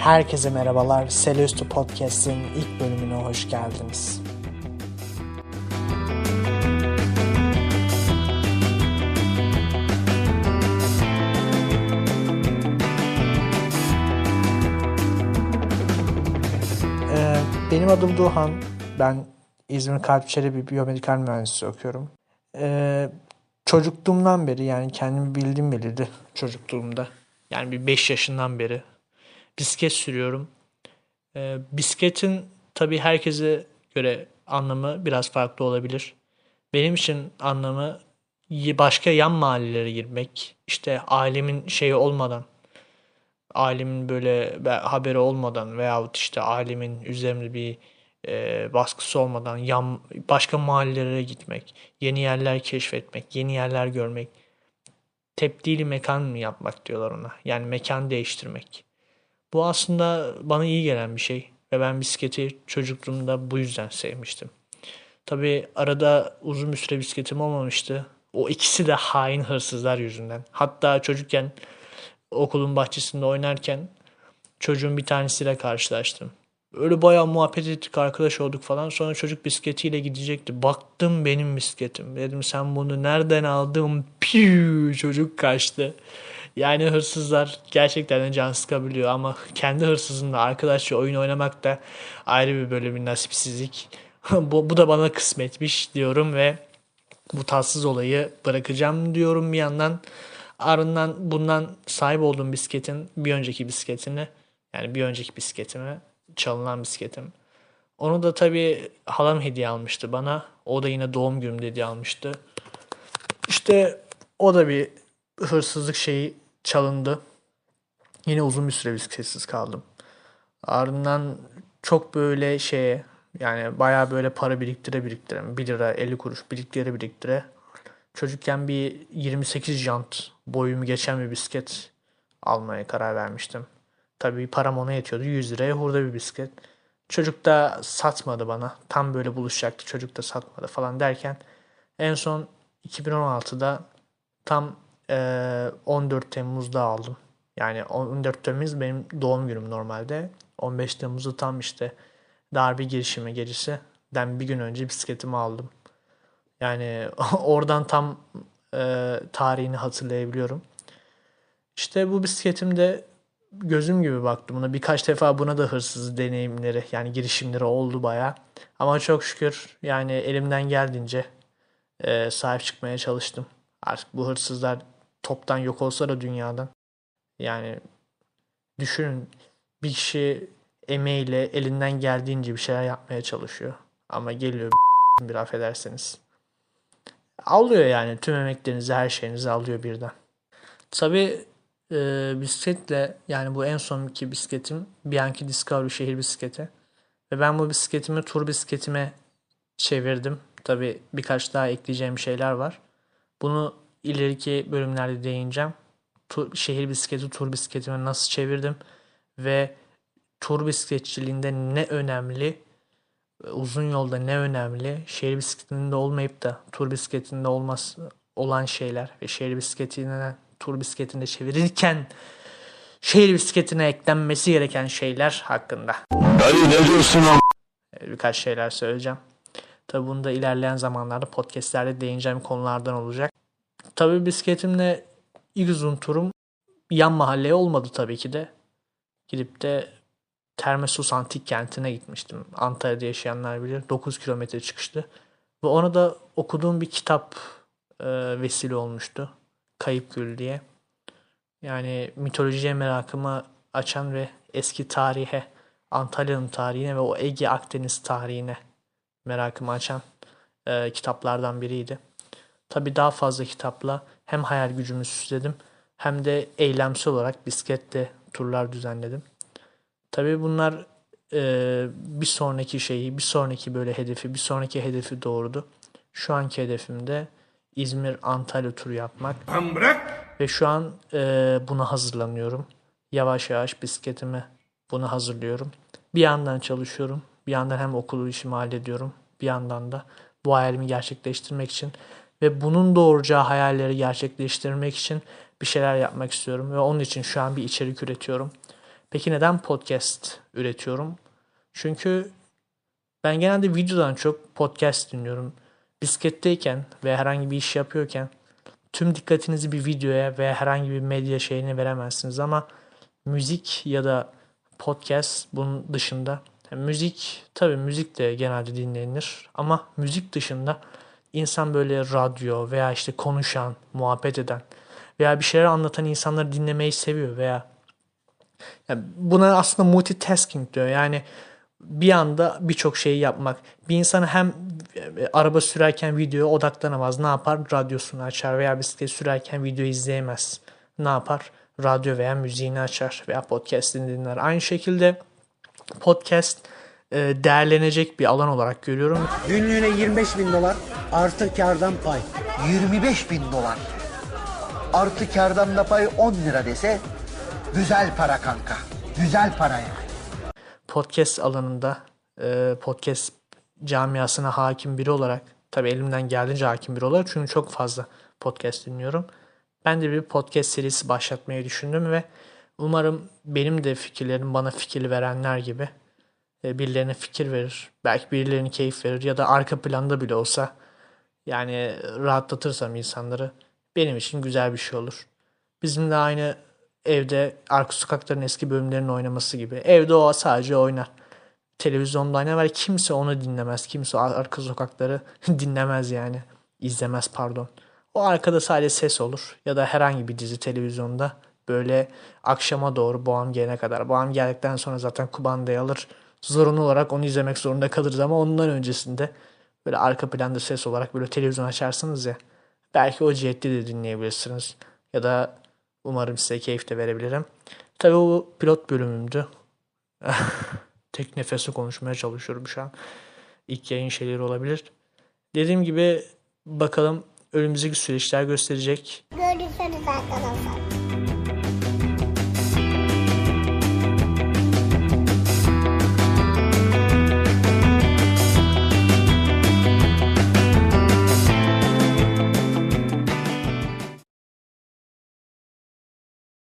Herkese merhabalar. Selüstü Podcast'in ilk bölümüne hoş geldiniz. Ee, benim adım Duhan. Ben İzmir Kalp Çelebi Biyomedikal Mühendisliği okuyorum. Ee, çocukluğumdan beri yani kendimi bildim bilirdi çocukluğumda. Yani bir 5 yaşından beri bisiklet sürüyorum. Ee, bisikletin tabii herkese göre anlamı biraz farklı olabilir. Benim için anlamı başka yan mahallelere girmek, işte ailemin şeyi olmadan, ailemin böyle haberi olmadan veyahut işte ailemin üzerimde bir e, baskısı olmadan yan, başka mahallelere gitmek, yeni yerler keşfetmek, yeni yerler görmek, tepdili mekan mı yapmak diyorlar ona. Yani mekan değiştirmek. Bu aslında bana iyi gelen bir şey ve ben bisikleti çocukluğumda bu yüzden sevmiştim. Tabi arada uzun bir süre bisikletim olmamıştı. O ikisi de hain hırsızlar yüzünden. Hatta çocukken okulun bahçesinde oynarken çocuğun bir tanesiyle karşılaştım. Öyle bayağı muhabbet ettik, arkadaş olduk falan. Sonra çocuk bisikletiyle gidecekti. Baktım benim bisikletim. Dedim sen bunu nereden aldın? Piu çocuk kaçtı. Yani hırsızlar gerçekten de can sıkabiliyor ama kendi hırsızınla arkadaşça oyun oynamak da ayrı bir bir nasipsizlik. bu, bu da bana kısmetmiş diyorum ve bu tatsız olayı bırakacağım diyorum bir yandan. Ardından bundan sahip olduğum bisikletin bir önceki bisikletini yani bir önceki bisikletimi çalınan bisikletim. Onu da tabii halam hediye almıştı bana. O da yine doğum günüm hediye almıştı. İşte o da bir hırsızlık şeyi çalındı. Yine uzun bir süre bisikletsiz kaldım. Ardından çok böyle şeye yani bayağı böyle para biriktire biriktire 1 lira 50 kuruş biriktire biriktire çocukken bir 28 jant boyumu geçen bir bisiklet almaya karar vermiştim. Tabii param ona yetiyordu. 100 liraya hurda bir bisiklet. Çocuk da satmadı bana. Tam böyle buluşacaktı. Çocuk da satmadı falan derken en son 2016'da tam 14 Temmuz'da aldım. Yani 14 Temmuz benim doğum günüm normalde. 15 Temmuz'da tam işte darbe girişimi gecesi. Den bir gün önce bisikletimi aldım. Yani oradan tam e, tarihini hatırlayabiliyorum. İşte bu bisikletimde gözüm gibi baktım buna. Birkaç defa buna da hırsız deneyimleri yani girişimleri oldu baya. Ama çok şükür yani elimden geldiğince e, sahip çıkmaya çalıştım. Artık bu hırsızlar toptan yok olsa da dünyadan. Yani düşünün bir kişi emeğiyle elinden geldiğince bir şeyler yapmaya çalışıyor. Ama geliyor bir affederseniz. Alıyor yani tüm emeklerinizi her şeyinizi alıyor birden. Tabi e, bisikletle yani bu en sonki bisikletim Bianchi Discovery şehir bisikleti. Ve ben bu bisikletimi tur bisikletime çevirdim. Tabi birkaç daha ekleyeceğim şeyler var. Bunu ileriki bölümlerde değineceğim. Tur, şehir bisikleti tur bisikletime nasıl çevirdim ve tur bisikletçiliğinde ne önemli, uzun yolda ne önemli, şehir bisikletinde olmayıp da tur bisikletinde olmaz olan şeyler ve şehir bisikletine tur bisikletinde çevirirken şehir bisikletine eklenmesi gereken şeyler hakkında. Dayı ne diyorsun ama? Birkaç şeyler söyleyeceğim. Tabi bunu da ilerleyen zamanlarda podcastlerde değineceğim konulardan olacak. Tabi bisikletimle ilk uzun turum yan mahalleye olmadı tabii ki de. Gidip de Termesus Antik Kenti'ne gitmiştim. Antalya'da yaşayanlar bilir. 9 kilometre çıkıştı. Ve ona da okuduğum bir kitap e, vesile olmuştu. Kayıp Gül diye. Yani mitolojiye merakımı açan ve eski tarihe, Antalya'nın tarihine ve o Ege Akdeniz tarihine merakımı açan e, kitaplardan biriydi. Tabii daha fazla kitapla hem hayal gücümü süsledim hem de eylemsel olarak bisiklette turlar düzenledim. Tabii bunlar e, bir sonraki şeyi, bir sonraki böyle hedefi, bir sonraki hedefi doğurdu. Şu anki hedefim de İzmir Antalya turu yapmak. Bırak. Ve şu an e, buna hazırlanıyorum. Yavaş yavaş bisikletimi bunu hazırlıyorum. Bir yandan çalışıyorum. Bir yandan hem okulu işimi hallediyorum. Bir yandan da bu hayalimi gerçekleştirmek için ve bunun doğuracağı hayalleri gerçekleştirmek için bir şeyler yapmak istiyorum ve onun için şu an bir içerik üretiyorum. Peki neden podcast üretiyorum? Çünkü ben genelde videodan çok podcast dinliyorum. Bisikletteyken ve herhangi bir iş yapıyorken tüm dikkatinizi bir videoya veya herhangi bir medya şeyine veremezsiniz ama müzik ya da podcast bunun dışında yani müzik tabii müzik de genelde dinlenir ama müzik dışında insan böyle radyo veya işte konuşan, muhabbet eden veya bir şeyler anlatan insanları dinlemeyi seviyor veya yani buna aslında multitasking diyor. Yani bir anda birçok şeyi yapmak. Bir insan hem e, araba sürerken videoya odaklanamaz. Ne yapar? Radyosunu açar veya bisiklet sürerken video izleyemez. Ne yapar? Radyo veya müziğini açar veya podcast'ini dinler. Aynı şekilde podcast e, değerlenecek bir alan olarak görüyorum. Günlüğüne 25 bin dolar artı kardan pay. 25 bin dolar. Artı kardan da pay 10 lira dese güzel para kanka. Güzel para yani. podcast alanında e, podcast camiasına hakim biri olarak tabii elimden geldiğince hakim biri olarak çünkü çok fazla podcast dinliyorum. Ben de bir podcast serisi başlatmayı düşündüm ve umarım benim de fikirlerim bana fikir verenler gibi e, birilerine fikir verir. Belki birilerine keyif verir ya da arka planda bile olsa yani rahatlatırsam insanları benim için güzel bir şey olur. Bizim de aynı evde arka sokakların eski bölümlerinin oynaması gibi. Evde o sadece oynar. Televizyonda oynar kimse onu dinlemez. Kimse arka sokakları dinlemez yani. İzlemez pardon. O arkada sadece ses olur. Ya da herhangi bir dizi televizyonda böyle akşama doğru boğam gelene kadar. Boğam geldikten sonra zaten kumandayı alır. Zorunlu olarak onu izlemek zorunda kalırız ama ondan öncesinde böyle arka planda ses olarak böyle televizyon açarsınız ya. Belki o cihette de dinleyebilirsiniz. Ya da umarım size keyif de verebilirim. Tabii bu pilot bölümümdü. Tek nefesle konuşmaya çalışıyorum şu an. İlk yayın şeyleri olabilir. Dediğim gibi bakalım önümüzdeki süreçler gösterecek. Görüşürüz arkadaşlar.